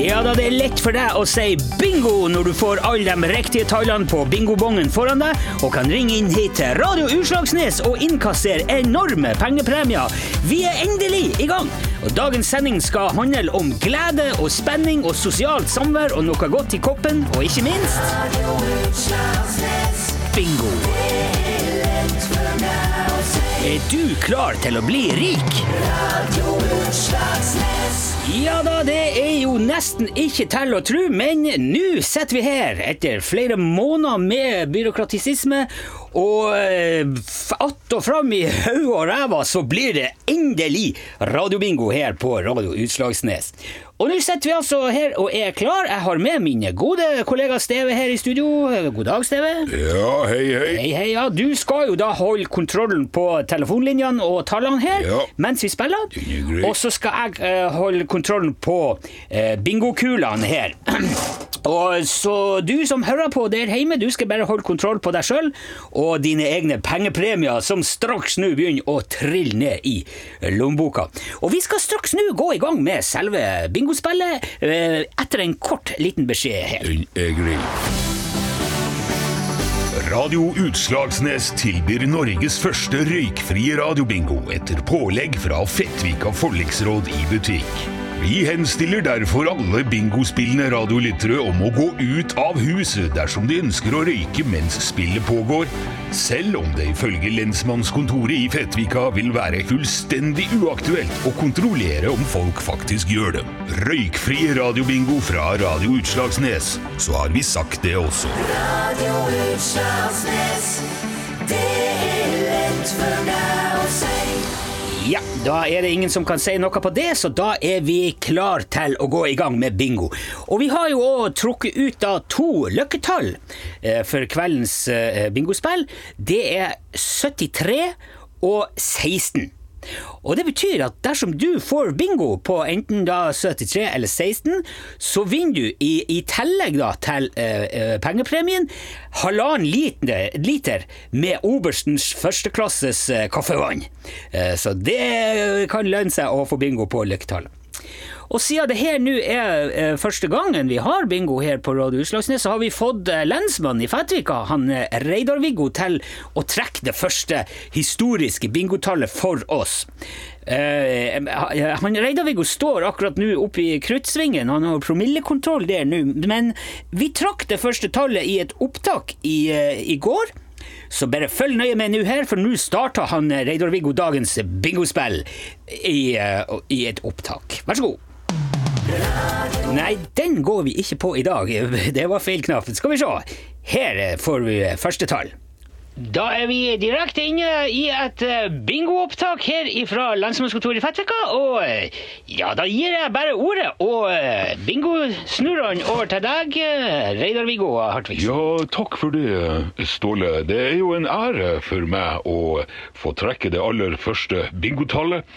Ja da, det er lett for deg å si bingo når du får alle de riktige tallene på bingobongen foran deg, og kan ringe inn hit til Radio Utslagsnes og innkassere enorme pengepremier. Vi er endelig i gang! Og Dagens sending skal handle om glede og spenning og sosialt samvær og noe godt i koppen, og ikke minst bingo. Er du klar til å bli rik? Ja da, det er jo nesten ikke til å tro, men nå sitter vi her etter flere måneder med byråkratisisme, og eh, att og fram i hodet og ræva så blir det endelig radiobingo her på Radio Utslagsnes. Og nå sitter vi altså her og er klar. Jeg har med min gode kollega Steve her i studio. God dag, Steve. Ja, hei, hei. Hei, hei, ja. Du skal jo da holde kontrollen på telefonlinjene og tallene her Ja. mens vi spiller. Er. Og så skal jeg uh, holde kontrollen på uh, bingokulene her. og så du som hører på der hjemme, du skal bare holde kontroll på deg sjøl og dine egne pengepremier, som straks nå begynner å trille ned i lommeboka. Og vi skal straks nå gå i gang med selve bingospillet eh, etter en kort liten beskjed her. Er. Radio Utslagsnes tilbyr Norges første røykfrie radiobingo etter pålegg fra Fettvika forliksråd i butikk. Vi henstiller derfor alle bingospillende radiolyttere om å gå ut av huset dersom de ønsker å røyke mens spillet pågår, selv om det ifølge lensmannskontoret i Fettvika vil være fullstendig uaktuelt å kontrollere om folk faktisk gjør det. Røykfri radiobingo fra Radio Utslagsnes, så har vi sagt det også. Ja, da er det ingen som kan si noe på det, så da er vi klar til å gå i gang med bingo. Og vi har jo òg trukket ut da to løkketall eh, for kveldens eh, bingospill. Det er 73 og 16. Og det betyr at dersom du får bingo på enten da 73 eller 16, så vinner du i, i tillegg da til eh, eh, pengepremien halvannen liter, liter med oberstens førsteklasses eh, kaffevann. Eh, så det kan lønne seg å få bingo på lykketallet. Og siden det her nå er eh, første gangen vi har bingo her på Radio Utslagsnes, så har vi fått eh, lensmannen i Fettvika, han eh, Reidar-Viggo, til å trekke det første historiske bingotallet for oss. Uh, Reidar-Viggo står akkurat nå oppe i kruttsvingen, han har promillekontroll der nå, men vi trakk det første tallet i et opptak i, uh, i går. Så bare følg nøye med nå her, for nå starter han eh, Reidar-Viggo dagens bingospill i, eh, i et opptak. Vær så god. Nei, den går vi ikke på i dag. Det var feil knapp. Skal vi se. Her eh, får vi første tall. Da er vi direkte inne i et eh, bingoopptak her fra lensmannskontoret i Fettvika. Og ja, da gir jeg bare ordet og eh, bingosnurrene over til deg, eh, Reidar-Viggo Hartvigsen. Ja, takk for det, Ståle. Det er jo en ære for meg å få trekke det aller første bingotallet.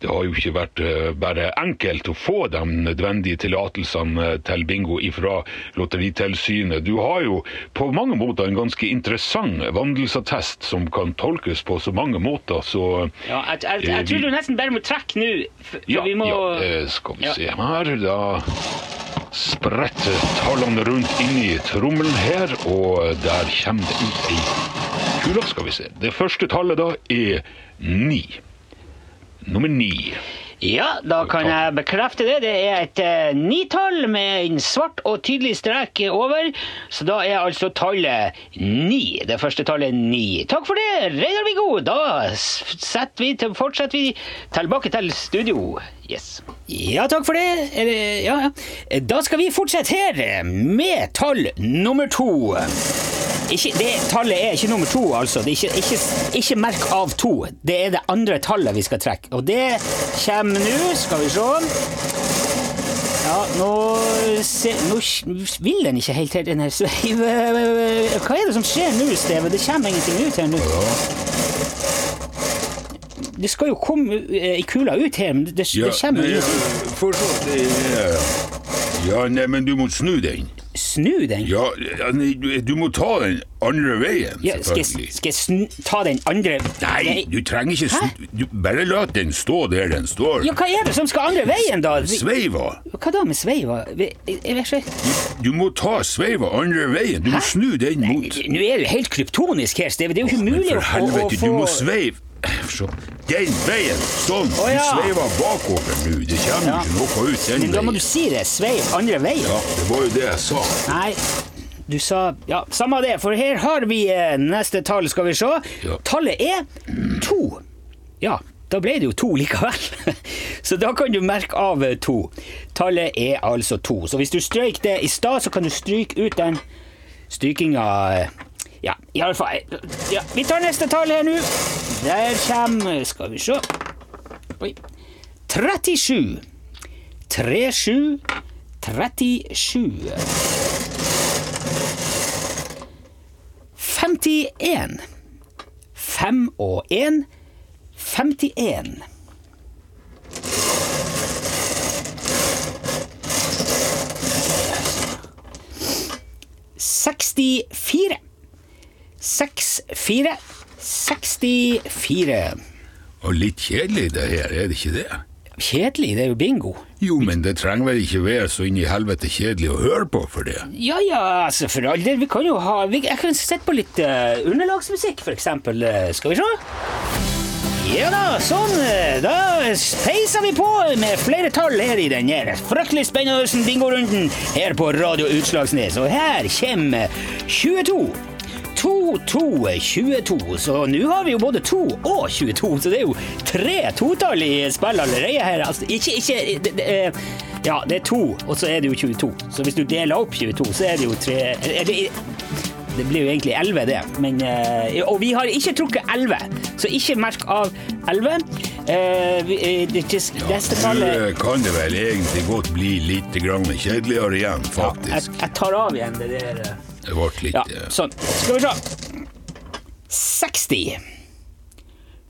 Det har jo ikke vært eh, bare enkelt å få de nødvendige tillatelsene til bingo ifra Lotteritilsynet. Du har jo på mange måter en ganske interessant vandelsattest som kan tolkes på så mange måter, så Ja, jeg, jeg, eh, jeg tror du nesten bare må trekke nå, for for Ja, vi må ja eh, skal vi se her. Da spretter tallene rundt inn i trommelen her, og der kommer det ut ei kule. Skal vi se. Det første tallet da er ni. Nummer ni. Ja, da kan jeg bekrefte det. Det er et eh, nitall med en svart og tydelig strek over. Så da er altså tallet ni. Det første tallet er ni. Takk for det, Reidar-Viggo. Da vi til, fortsetter vi tilbake til studio. Yes. Ja, takk for det. Eller, ja, ja. Da skal vi fortsette her med tall nummer to. Ikke, det tallet er ikke nummer to, altså. Det er ikke, ikke, ikke merk av to. Det er det andre tallet vi skal trekke. Og det kommer nå. Skal vi se. Ja, nå, se, nå vil den ikke helt helt. den her sveive... Hva er det som skjer nå, Steve? Det kommer ingenting ut her nå. Det skal jo komme ei kula ut her, men det, det kommer jo Ja, nei, men du må snu den. Snu den? Ja, ja, nei, du, du må ta den andre veien, Ja, skal jeg, selvfølgelig. skal jeg snu, ta den andre Nei, du trenger ikke snu du, Bare la den stå der den står. Ja, hva er det som skal andre veien, da? Sveiva. Hva da med sveiva? Jeg, jeg vet ikke. Du må ta sveiva andre veien. Du må snu den mot Nå er det helt kryptonisk her, Steve. Det er jo ikke oh, mulig å, for å, å helvete, få du må sveive Så, Den veien! Sånn! Å, ja. Du sveiver bakover nå. Det kommer jo Ja. ikke noe ut den Men da må du si det. Sveiv andre veien. Ja, det var jo det jeg sa. Nei, du sa Ja, samme det, for her har vi eh, neste tall, skal vi se. Ja. Tallet er to. Ja, da ble det jo to likevel. Så da kan du merke av eh, to. Tallet er altså to. Så hvis du strøyk det i stad, så kan du stryke ut den strykinga eh, Ja, iallfall. Ja, vi tar neste tall her nå. Der kommer Skal vi se. Oi. 37. 37. 37. 51. 5 og 1. 51. Sekstifire. Seks, fire. Sekstifire. Og litt kjedelig det her, er det ikke det? Kjedelig, det er jo bingo. Jo, men det trenger vel ikke være så inn i helvete kjedelig å høre på for det. Ja ja, altså for all del, vi kan jo ha vi, Jeg kan sette på litt uh, underlagsmusikk, for eksempel. Eh, skal vi se? Ja da, sånn. eh, Da peiser vi på med flere tall her i den her fryktelig spennende bingorunden her på Radio Utslagsnes. Og her kommer 22. 2, 2, 22. Så nå har vi jo både 2 og 22, så det er jo tre totall i spill allerede her. Altså, ikke, ikke det, det, eh, Ja, det er to, og så er det jo 22. Så hvis du deler opp 22, så er det jo tre eller, det blir jo egentlig 11, det. Men, eh, og vi har ikke trukket 11, så ikke merk av 11. Eh, uh, det, det, tallet Nå kan det vel egentlig godt bli litt grann kjedeligere igjen, ja, jeg, faktisk. jeg tar av igjen det der. Det ble litt Ja, eh, sånn. Skal vi se. 60.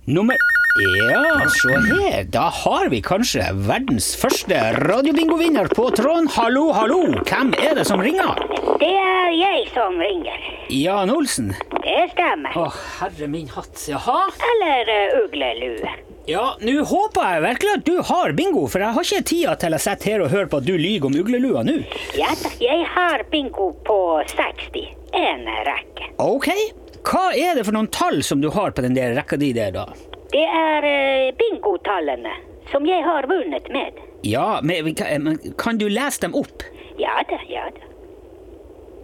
Nummer Ja, se her. Da har vi kanskje verdens første radiobingovinner på tråden. Hallo, hallo. Hvem er det som ringer? Det er jeg som ringer. Jan Olsen. Det stemmer. Å, herre min hatt. Jaha? Eller uh, uglelue. Ja, nå håper jeg virkelig at du har bingo, for jeg har ikke tida til å sitte her og høre på at du lyver om uglelua nå. Ja da, jeg har bingo på 60. En rekke. Ok. Hva er det for noen tall som du har på den der rekka di der, da? Det er uh, bingotallene som jeg har vunnet med. Ja, men men kan du lese dem opp? Ja da, ja da.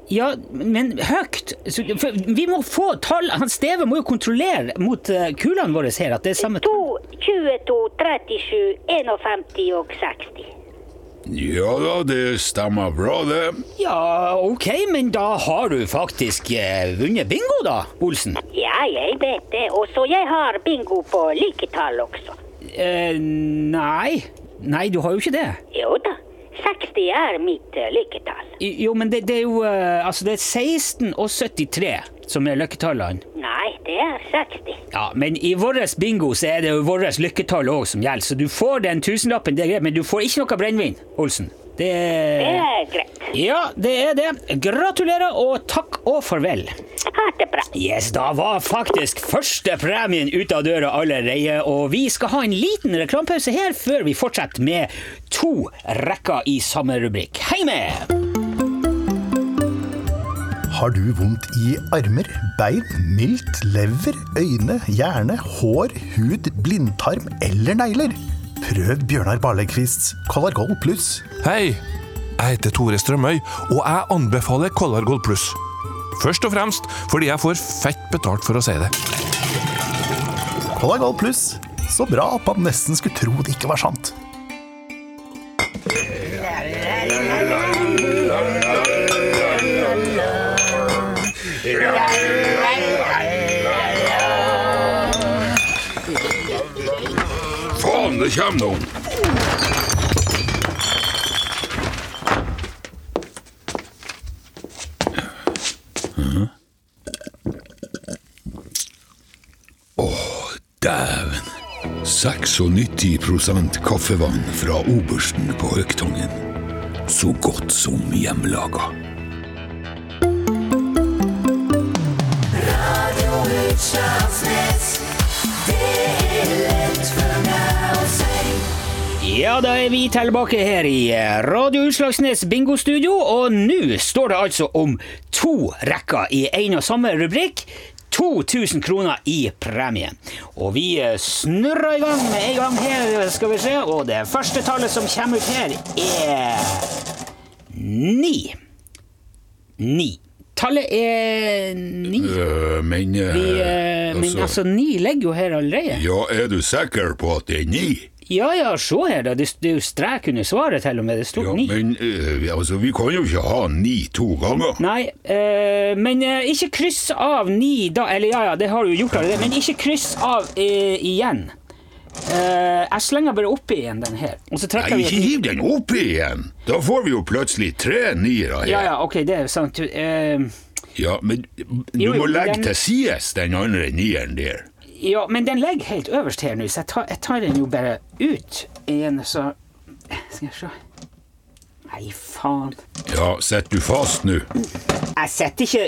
Ja, men høyt. Så, for vi må få tall. Han Steve må jo kontrollere mot eh, kulene våre her at det er samme 2, 22, 37, 51 og 60. Ja da, det stemmer bra, det. Ja, ok, men da har du faktisk eh, vunnet bingo, da, Olsen. Ja, jeg vet det. Og så jeg har bingo på liketall også. Eh, nei. Nei, du har jo ikke det. Jo da. 60 er mitt lykketall. Jo, men det, det er jo eh, Altså, det er 16 og 73 som er lykketallene. Nei, det er 60. Ja, men i vår bingo så er det jo vårt lykketall òg som gjelder, så du får den tusenlappen, det er greit, men du får ikke noe brennevin, Olsen. Det Det er greit. Ja, det er det. Gratulerer og takk og farvel. Ha det bra. Yes, da var faktisk første premien ut av døra allerede, og vi skal ha en liten reklamepause her før vi fortsetter med to rekker i samme rubrikk. Hei med! Har du vondt i armer, bein, milt, lever, øyne, hjerne, hår, hud, blindtarm eller negler? Prøv Bjørnar Barlekvists Collargold pluss. Hei, jeg heter Tore Strømøy, og jeg anbefaler Collargold Pluss. Først og fremst fordi jeg får fett betalt for å si det. Collargold pluss. Så bra at man nesten skulle tro det ikke var sant. Faen, det kommer noen! Mhm. Åh, dæven. 96 kaffevann fra obersten på Høgtangen. så godt som hjemmelaga. Ja, da er vi tilbake her i eh, Radio Utslagsnes bingostudio, og nå står det altså om to rekker i en og samme rubrikk. 2000 kroner i premie. Og vi eh, snurrer i gang med en gang her, skal vi se. Og det første tallet som kommer ut her, er ni. Ni. Tallet er ni. Øh, men øh, Vi, øh, men altså, altså, ni ligger jo her allerede. Ja, er du sikker på at det er ni? Ja ja, se her, da. Det, det er jo strek under svaret, til og med. Det sto Ja, ni. men øh, altså, vi kan jo ikke ha ni to ganger. Nei, eh, men eh, ikke kryss av ni da Eller ja, ja, det har du jo gjort allerede, men ikke kryss av eh, igjen. Eh, jeg slenger bare oppi igjen den her, og så trekker Nei, vi ikke hiv den oppi igjen! Da får vi jo plutselig tre niere her. Ja ja, ok, det er sant. Eh, Ja, men du jo, må legge den- til sides den andre nieren der. Ja, men den ligger helt øverst her nå, så jeg tar, jeg tar den jo bare ut igjen, så Skal jeg se Nei, faen. Ja, sitter du fast nå? Jeg sitter ikke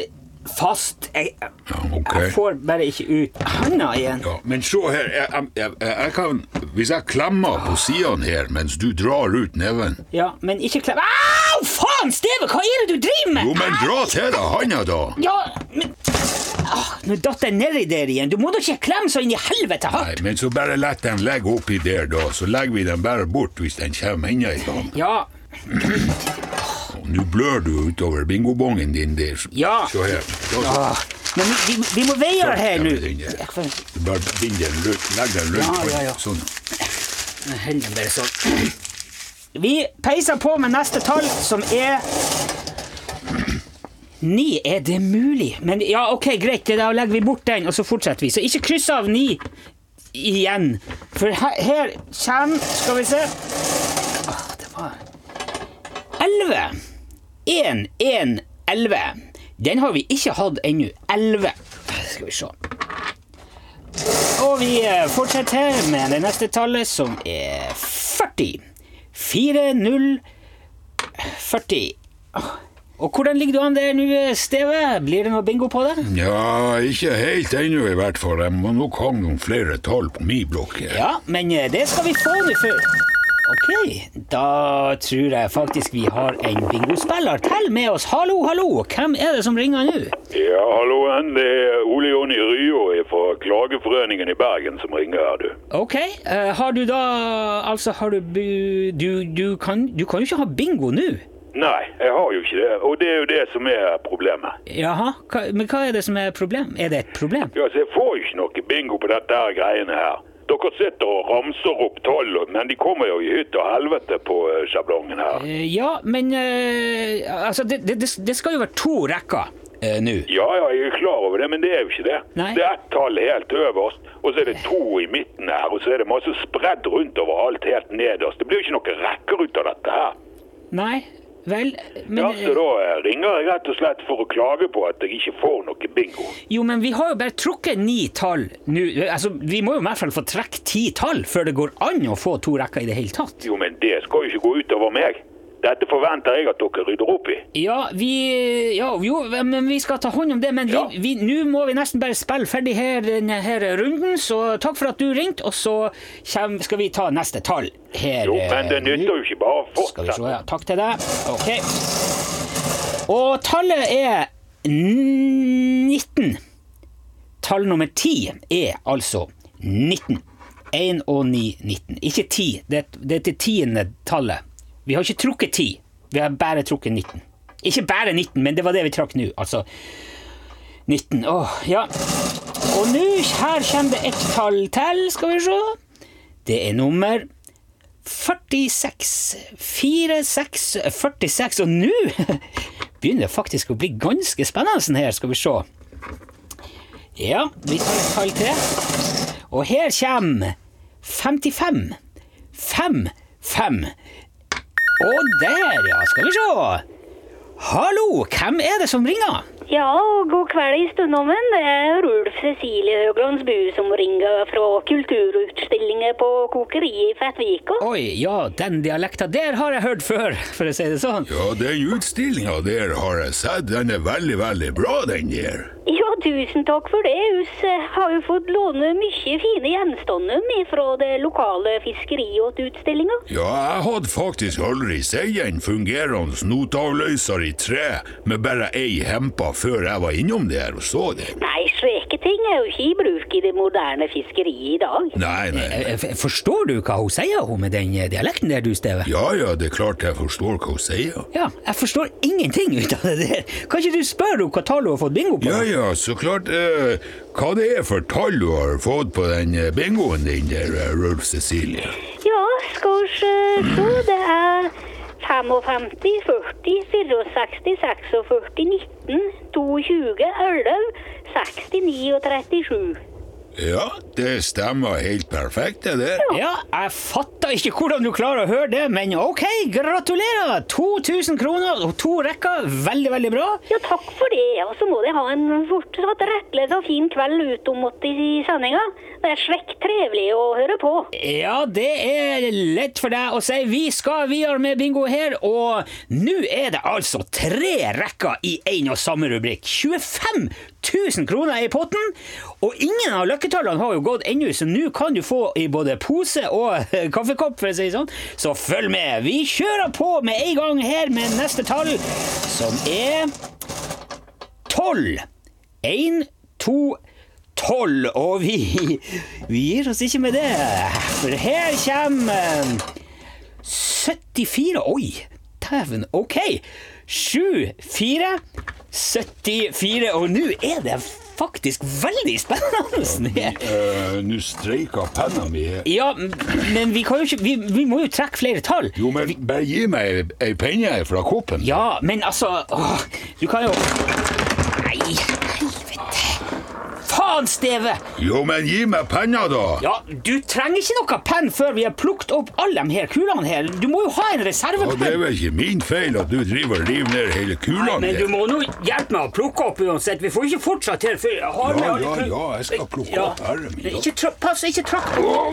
fast. Jeg, Ja, okay. jeg får bare ikke ut handa igjen. Ja, men se her, jeg, jeg, jeg, kan Hvis jeg klemmer på sidene her mens du drar ut neven Ja, men ikke klem Au, faen, Steve! Hva er det du driver med? Jo, men dra til deg handa, da! Ja, men ah, Nå datt jeg nedi der igjen. Du må da ikke klemme så inn i helvete Nei, men så bare la den legge oppi der, da. Så legger vi den bare bort hvis den kommer enda i gang. Ja, Nå blør du utover bingobongen din der. Ja. Se her. Men vi, vi må veie her nå. den. Du bare bind den rundt. Legg den rundt. Ja, ja, ja. Sånn. holder den bare sånn. Vi peiser på med neste tall, som er Ni, er det mulig? Men ja, ok, greit, da legger vi bort den, og så fortsetter vi. Så ikke kryss av ni igjen. For her, her kommer Skal vi se Åh, Det var Elleve. Én, én, elleve. Den har vi ikke hatt ennå. Elleve. Skal vi se. Og vi eh, fortsetter med det neste tallet, som er 40. 4, 0, 40. Åh. Og hvordan ligger du an der nå, Steve? Blir det noe bingo på det? Ja, ikke helt ennå i hvert fall. Jeg må nok ha noen flere tall på min blokk. Ja, men eh, det skal vi få nå før Ok, da tror jeg faktisk vi har en bingospiller til med oss. Hallo, hallo! Hvem er det som ringer nå? Ja, hallo, Det er Ole Jonny Ryå fra Klageforeningen i Bergen som ringer her, du. Ok, uh, har du da Altså, har du bu- Du, du, kan, du kan jo ikke ha bingo nå. Nei, jeg har jo ikke det. Og det er jo det som er problemet. Jaha, hva, men hva er det som er problem? Er det et problem? Ja, så Jeg får jo ikke noe bingo på dette her greiene her. Dere sitter og ramser opp tall, men de kommer jo i hytt og helvete på eh, sjablongen her. Eh, Ja, men uh, altså, det, det, det- skal jo være to rekker uh, nå. Ja, ja, jeg er klar over det, men det er jo ikke det. Nei. Det er ett tall helt øverst, og så er det to i midten her, og så er det masse spredd rundt over alt helt nederst. Det blir jo ikke noe rekker ut av dette her. Nei, vel men, Ja, så da ringer jeg rett og slett for å klage på at jeg ikke får noe bingo. Jo, men vi har jo bare trukket ni tall nå. Altså, vi må jo i hvert fall få trekke ti tall før det går an å få to rekker i det hele tatt. Jo, men det skal jo ikke gå utover meg. Dette forventer jeg at dere rydder opp i. Ja, vi Ja, jo, men vi skal ta hånd om det. Men Ja. nå må vi nesten bare spille ferdig her, denne her runden, så takk for at du ringte, og så kjem, skal vi ta neste tall her. Jo, men det nytter jo ikke bare å fortsette. ja. Takk til deg. Ok. Og tallet er 19. Tall nummer 10 er altså 19. 1 og 9, 19. Ikke 10, det, det er det tiende tallet. Vi har ikke trukket 10, vi har bare trukket 19. Ikke bare 19, men det var det vi trakk nå. Altså 19. Åh, ja. Og nå, her kommer det et tall til, skal vi se. Det er nummer 46. 4, 6, 46. Og nå begynner det faktisk å bli ganske spennende her, skal vi se. Ja, vi tar et tall til. Og her kommer 55. 5, 5. Og der, ja, skal vi se. Hallo, hvem er det som ringer? Ja, og god kveld i stunddommen. Det er Rulf Cecilie Høglands Bu som ringer fra kulturutstillinger på kokeriet i Fettvika. Oi, ja, den dialekta der har jeg hørt før, for å si det sånn. Ja, den utstillinga der har jeg sett. Den er veldig, veldig bra, den der. Ja, tusen takk for det. Hus eh, har jo fått låne mye fine gjenstander fra det lokale fiskeriet til utstillinga. Ja, jeg hadde faktisk aldri sett en fungerende notavløser i tre med bare ei hempa før jeg var innom det her og så det. Nei, slike ting er jo ikke i bruk i det moderne fiskeriet i dag. Nei, nei, nei. Eh, Forstår du hva hun sier, hun med den eh, dialekten der, du, Steve? Ja, ja, det er klart jeg forstår hva hun sier. Ja, jeg forstår ingenting ut av det der. Kan ikke du spørre henne hva tall hun har fått bingo på? Ja, ja, så klart. Eh, hva det er for tall du har fått på den eh, bingoen din der, eh, Rolf Cecilie? Ja, skal vi se, det er 55, 40, 64, 46, 19, 22, 11, 69 og 37. Ja, det stemmer helt perfekt, det der. Ja, jeg fatter ikke hvordan du klarer å høre det, men ok, gratulerer! 2000 kroner og to rekker, veldig, veldig bra. Ja, takk for det. Og så må de ha en fortsatt rettledd og fin kveld utom mot i sendinga. Det er svekk trevelig å høre på. Ja, det er lett for deg å si. Vi skal videre med bingo her, og nå er det altså tre rekker i én og samme rubrikk. 25 000 kroner i potten, og ingen av løkketallene har jo gått ennå, så nå kan du få i både pose og kaffekopp, for å si det sånn. Så følg med. Vi kjører på med en gang her med neste tall, som er tolv. Én, to, tolv. Og vi, vi gir oss ikke med det, for her kommer eh, 74 Oi, dæven. OK. 7, 4, 74. Og nå er det faktisk veldig spennende Ja, nå Nå streika penna mi. Ja, men vi kan jo ikke Vi, vi må jo trekke flere tall. Jo, men bare gi meg ei- penne fra koppen. Ja, men altså åh, Du kan jo Nei. Faen, Steve! Jo, men gi meg penna, da. Ja, Du trenger ikke noe penn før vi har plukket opp alle de her kulene her. Du må jo ha en reservepenn. Ja, det er vel ikke min feil at du driver og river ned hele kulene her. Men du må nå hjelpe meg å plukke opp uansett. Vi får ikke fortsette her. For jeg har Ja, ja, ja, ja, jeg skal plukke opp herre min. Ikke pass, ikke trakk. Oh.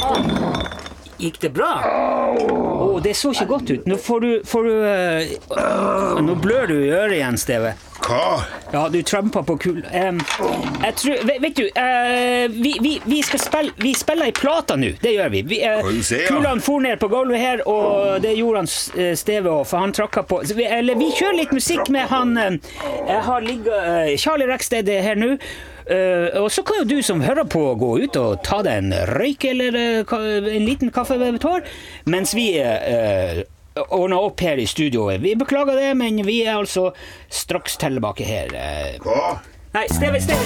Faen. Gikk det bra? Å, det så ikke godt ut. Nå får du, får du uh, Nå blør du i øret igjen, Steve. Hva? Ja, du trampa på kul... Um, jeg tror Vet, vet du, uh, vi, vi, vi skal spille Vi spiller i plata nå. Det gjør vi. vi ja? kulene for ned på gulvet her, og det gjorde han Steve òg, for han tråkka på. Eller vi kjører litt musikk med han Jeg har ligget Charlie er her nå. Eh, og så kan jo du som hører på, gå ut og ta deg en røyk eller uh, en liten kaffe ved tår, mens vi uh, ordner opp her i studioet. Vi beklager det, men vi er altså straks tilbake her. eh. Hva? Nei, Steve, Steve.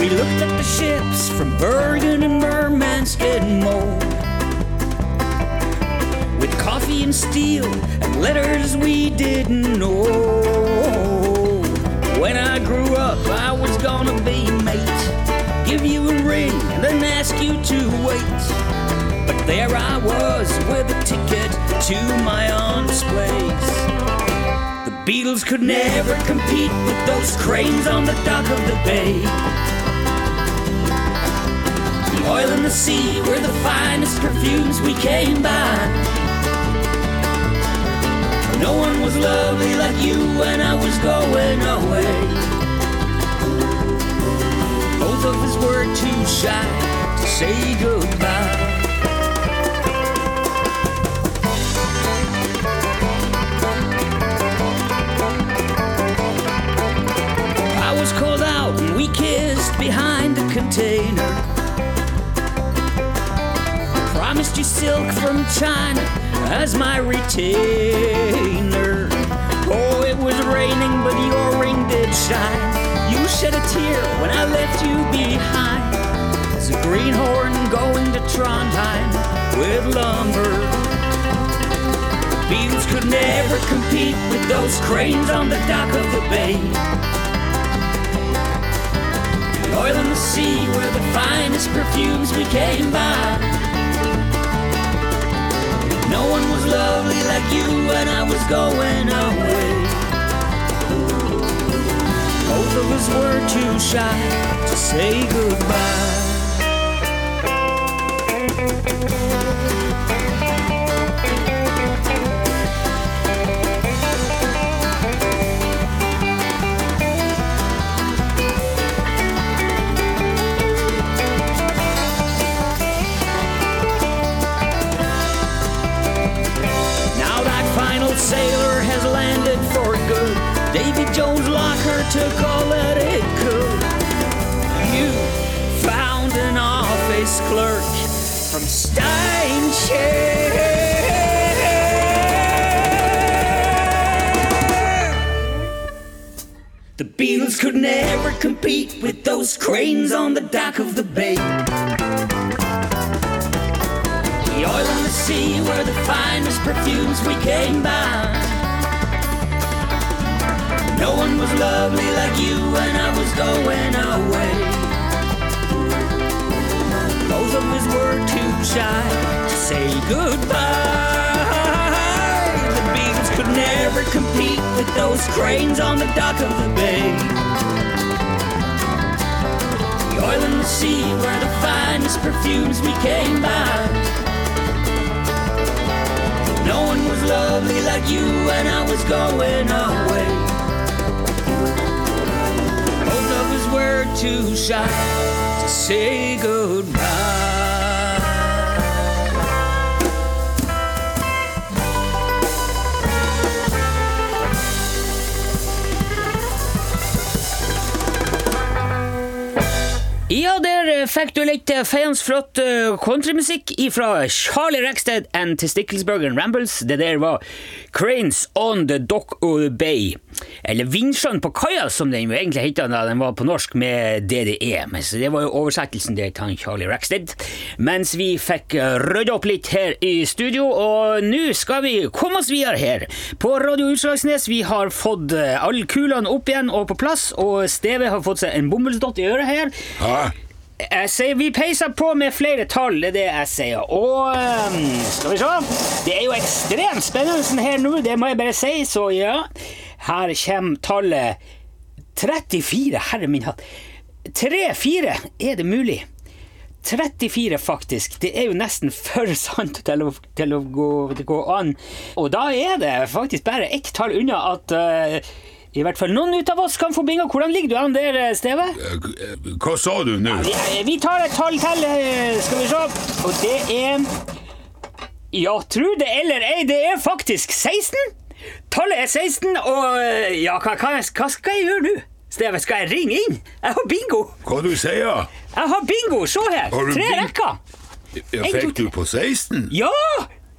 We looked at the ships from Bergen coffee and letters we didn't know. When I grew up, I was gonna be mate. Give you a ring and then ask you to wait. But there I was with a ticket to my aunt's place. The Beatles could never compete with those cranes on the dock of the bay. The oil and the sea were the finest perfumes we came by. Was lovely like you when I was going away. Both of us were too shy to say goodbye. I was called out and we kissed behind a container. Promised you silk from China as my retainer. Oh, it was raining, but your ring did shine. You shed a tear when I left you behind. As a greenhorn going to Trondheim with lumber. Beatles could never compete with those cranes on the dock of the bay. The oil in the sea were the finest perfumes we came by. Lovely like you when I was going away. Both of us were too shy to say goodbye. Took all that it could. You found an office clerk from Steinchair. The Beatles could never compete with those cranes on the dock of the bay. The oil and the sea were the finest perfumes we came by. No one was lovely like you when I was going away. Both of us were too shy to say goodbye. The Beatles could never compete with those cranes on the dock of the bay. The oil and the sea were the finest perfumes we came by. No one was lovely like you when I was going away. Too shy to say goodbye. Fikk du litt feiende flott eh, countrymusikk fra Charlie Rackstead and Testicklesburg and Rambles. Det der var Cranes on the Dock of the Bay. Eller Vindsjøen på kaia, som den jo egentlig het da den var på norsk med DDE. Så det var jo oversettelsen der til Charlie Rackstead. Mens vi fikk eh, rydda opp litt her i studio, og nå skal vi komme oss videre her. På Radio Utslagsnes vi har fått eh, alle kulene opp igjen og på plass, og Steve har fått seg en bomullsdott i øret her. Hæ? Jeg sier Vi peiser på med flere tall, det er det jeg sier. Og um, skal vi se Det er jo ekstremt spennende her nå, det må jeg bare si, så ja. Her kommer tallet 34. Herre min hatt. 3-4, er det mulig? 34, faktisk. Det er jo nesten for sant til å, til å gå, til gå an. Og da er det faktisk bare ett tall unna at eh, i hvert fall noen ut av oss kan få bingo. Hvordan ligger du an der, eh, Steve? Eh, Hva sa du nå? Vi, vi tar et tall til, eh, skal vi se. Og det er Ja, tru det eller ei, det er faktisk 16. Tallet er 16, og eh, ja, hva, hva, hva skal jeg gjøre nå? Steve, skal jeg ringe inn? Jeg har bingo! Hva du sier? Jeg har bingo, se her! Tre rekker! Ja, fikk du på 16? Ja!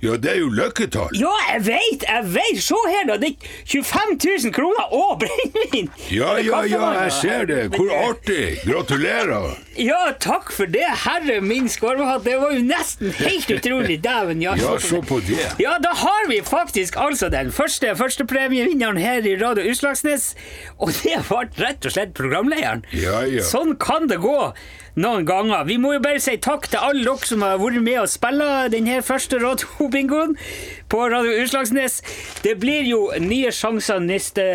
Ja, det er jo løkketall. Ja, jeg veit, jeg veit! Se her, da! Det er 25 000 kroner og brennevin! Ja, ja, ja, jeg ser det. Hvor artig. Gratulerer. Ja, takk for det, herre min skarvehatt. Det var jo nesten helt utrolig. Dæven, ja. Ja, se på det. Ja, da har vi faktisk altså den første førstepremievinneren her i Radio Utslagsnes. Og det ble rett og slett programlederen. Ja, ja. Sånn kan det gå noen ganger. Vi må jo bare si takk til alle dere som har vært med og spilla denne første radiobingoen på Radio Utslagsnes. Det blir jo nye sjanser neste,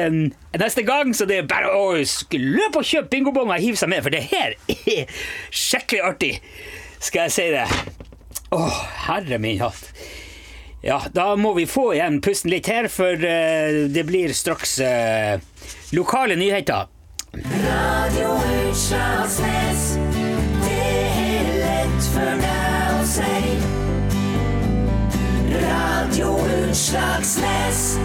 neste gang, så det er bare å løpe og kjøpe bingobonger og hive seg med, for det her er skikkelig artig, skal jeg si det. Åh, herre min hatt. Ja, da må vi få igjen pusten litt her, for uh, det blir straks uh, lokale nyheter. Radio Utslagsnes, Utslagsnes.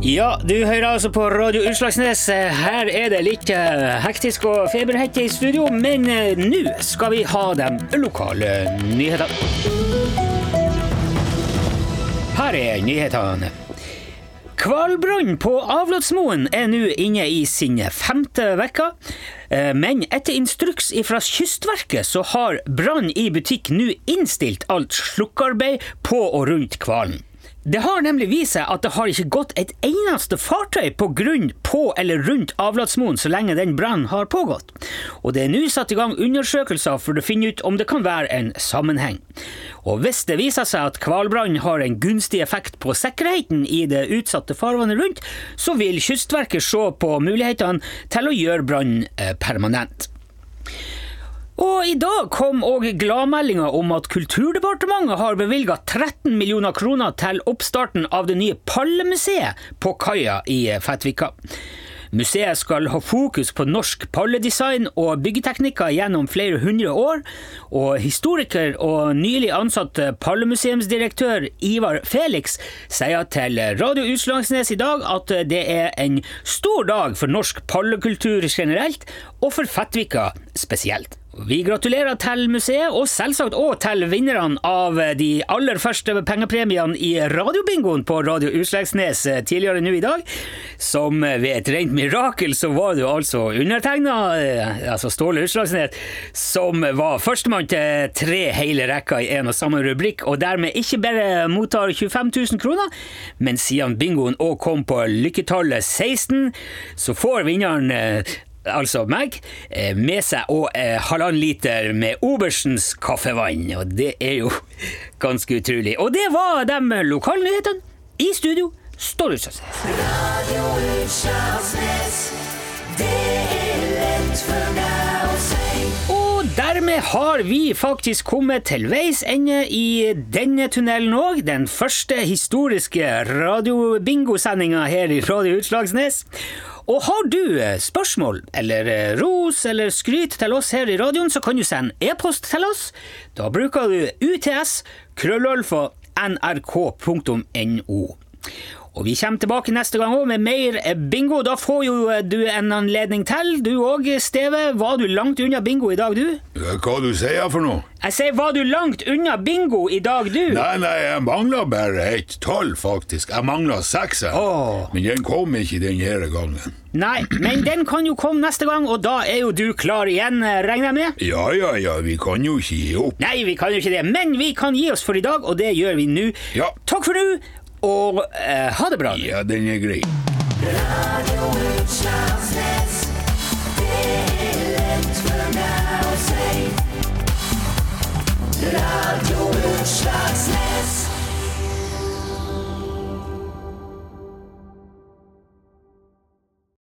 Ja, du hører altså på Radio Utslagsnes. Her er det litt eh, hektisk og feberhette i studio, men eh, nå skal vi ha de lokale nyhetene. Her er nyhetene. Hvalbrann på Avlåtsmoen er nå inne i sin femte uke. Eh, Men etter instruks fra Kystverket så har Brann i butikk nå innstilt alt slukkearbeid på og rundt hvalen. Det har nemlig vist seg at det har ikke gått et eneste fartøy på grunn på eller rundt avlatsmoen så lenge den brannen har pågått. Og det er nå satt i gang undersøkelser for å finne ut om det kan være en sammenheng. Og hvis det viser seg at hvalbrannen har en gunstig effekt på sikkerheten i det utsatte farvannet rundt, så vil Kystverket se på mulighetene til å gjøre brannen eh, permanent. Og i dag kom òg gladmeldinga om at Kulturdepartementet har bevilga 13 millioner kroner til oppstarten av det nye Pallemuseet på kaia i Fettvika. Museet skal ha fokus på norsk palledesign og byggeteknikker gjennom flere hundre år, og historiker og nylig ansatt pallemuseumsdirektør Ivar Felix sier til Radio Utslagsnes i dag at det er en stor dag for norsk pallekultur generelt, og for Fettvika spesielt. Vi gratulerer til museet, og selvsagt òg til vinnerne av de aller første pengepremiene i radiobingoen på Radio Utslagsnes tidligere nå i dag. Som ved et rent mirakel så var det jo altså undertegna, altså Ståle Utslagsnes, som var førstemann til tre hele rekker i en og samme rubrikk, og dermed ikke bare mottar 25 000 kroner, men siden bingoen òg kom på lykketallet 16, så får vinneren altså meg, eh, med seg og eh, halvannen liter med Oberstens kaffevann. Og det er jo ganske utrolig. Og det var de lokalnyhetene. I studio står Utsjøsnes. Radio Utsjøsnes. Det er dermed har vi faktisk kommet til veis ende i denne tunnelen òg. Den første historiske radiobingosendinga her i Radio Utslagsnes. Og har du eh, spørsmål eller eh, ros eller skryt til oss her i radioen, så kan du sende e-post til oss. Da bruker du UTS krøllølfa nrk.no. Og vi kommer tilbake neste gang også med mer eh, bingo. Da får jo eh, du en anledning til. Du òg, Steve. Var du langt unna bingo i dag, du? Hva du sier for noe? Jeg sier, var du langt unna bingo i dag, du? Nei, nei, jeg mangla bare et tall, faktisk. Jeg mangla seks, Oh. Men den kom ikke denne gangen. Nei, men den kan jo komme neste gang, og da er jo du klar igjen, eh, regner jeg med? Ja, ja, ja, vi kan jo ikke gi opp. Nei, vi kan jo ikke det, men vi kan gi oss for i dag, og det gjør vi nå. Ja. Takk for nå, og eh, ha det bra. Ja, den er grei. Radio Utslagsnes. Det er lett for meg å si. Radio Utslagsnes.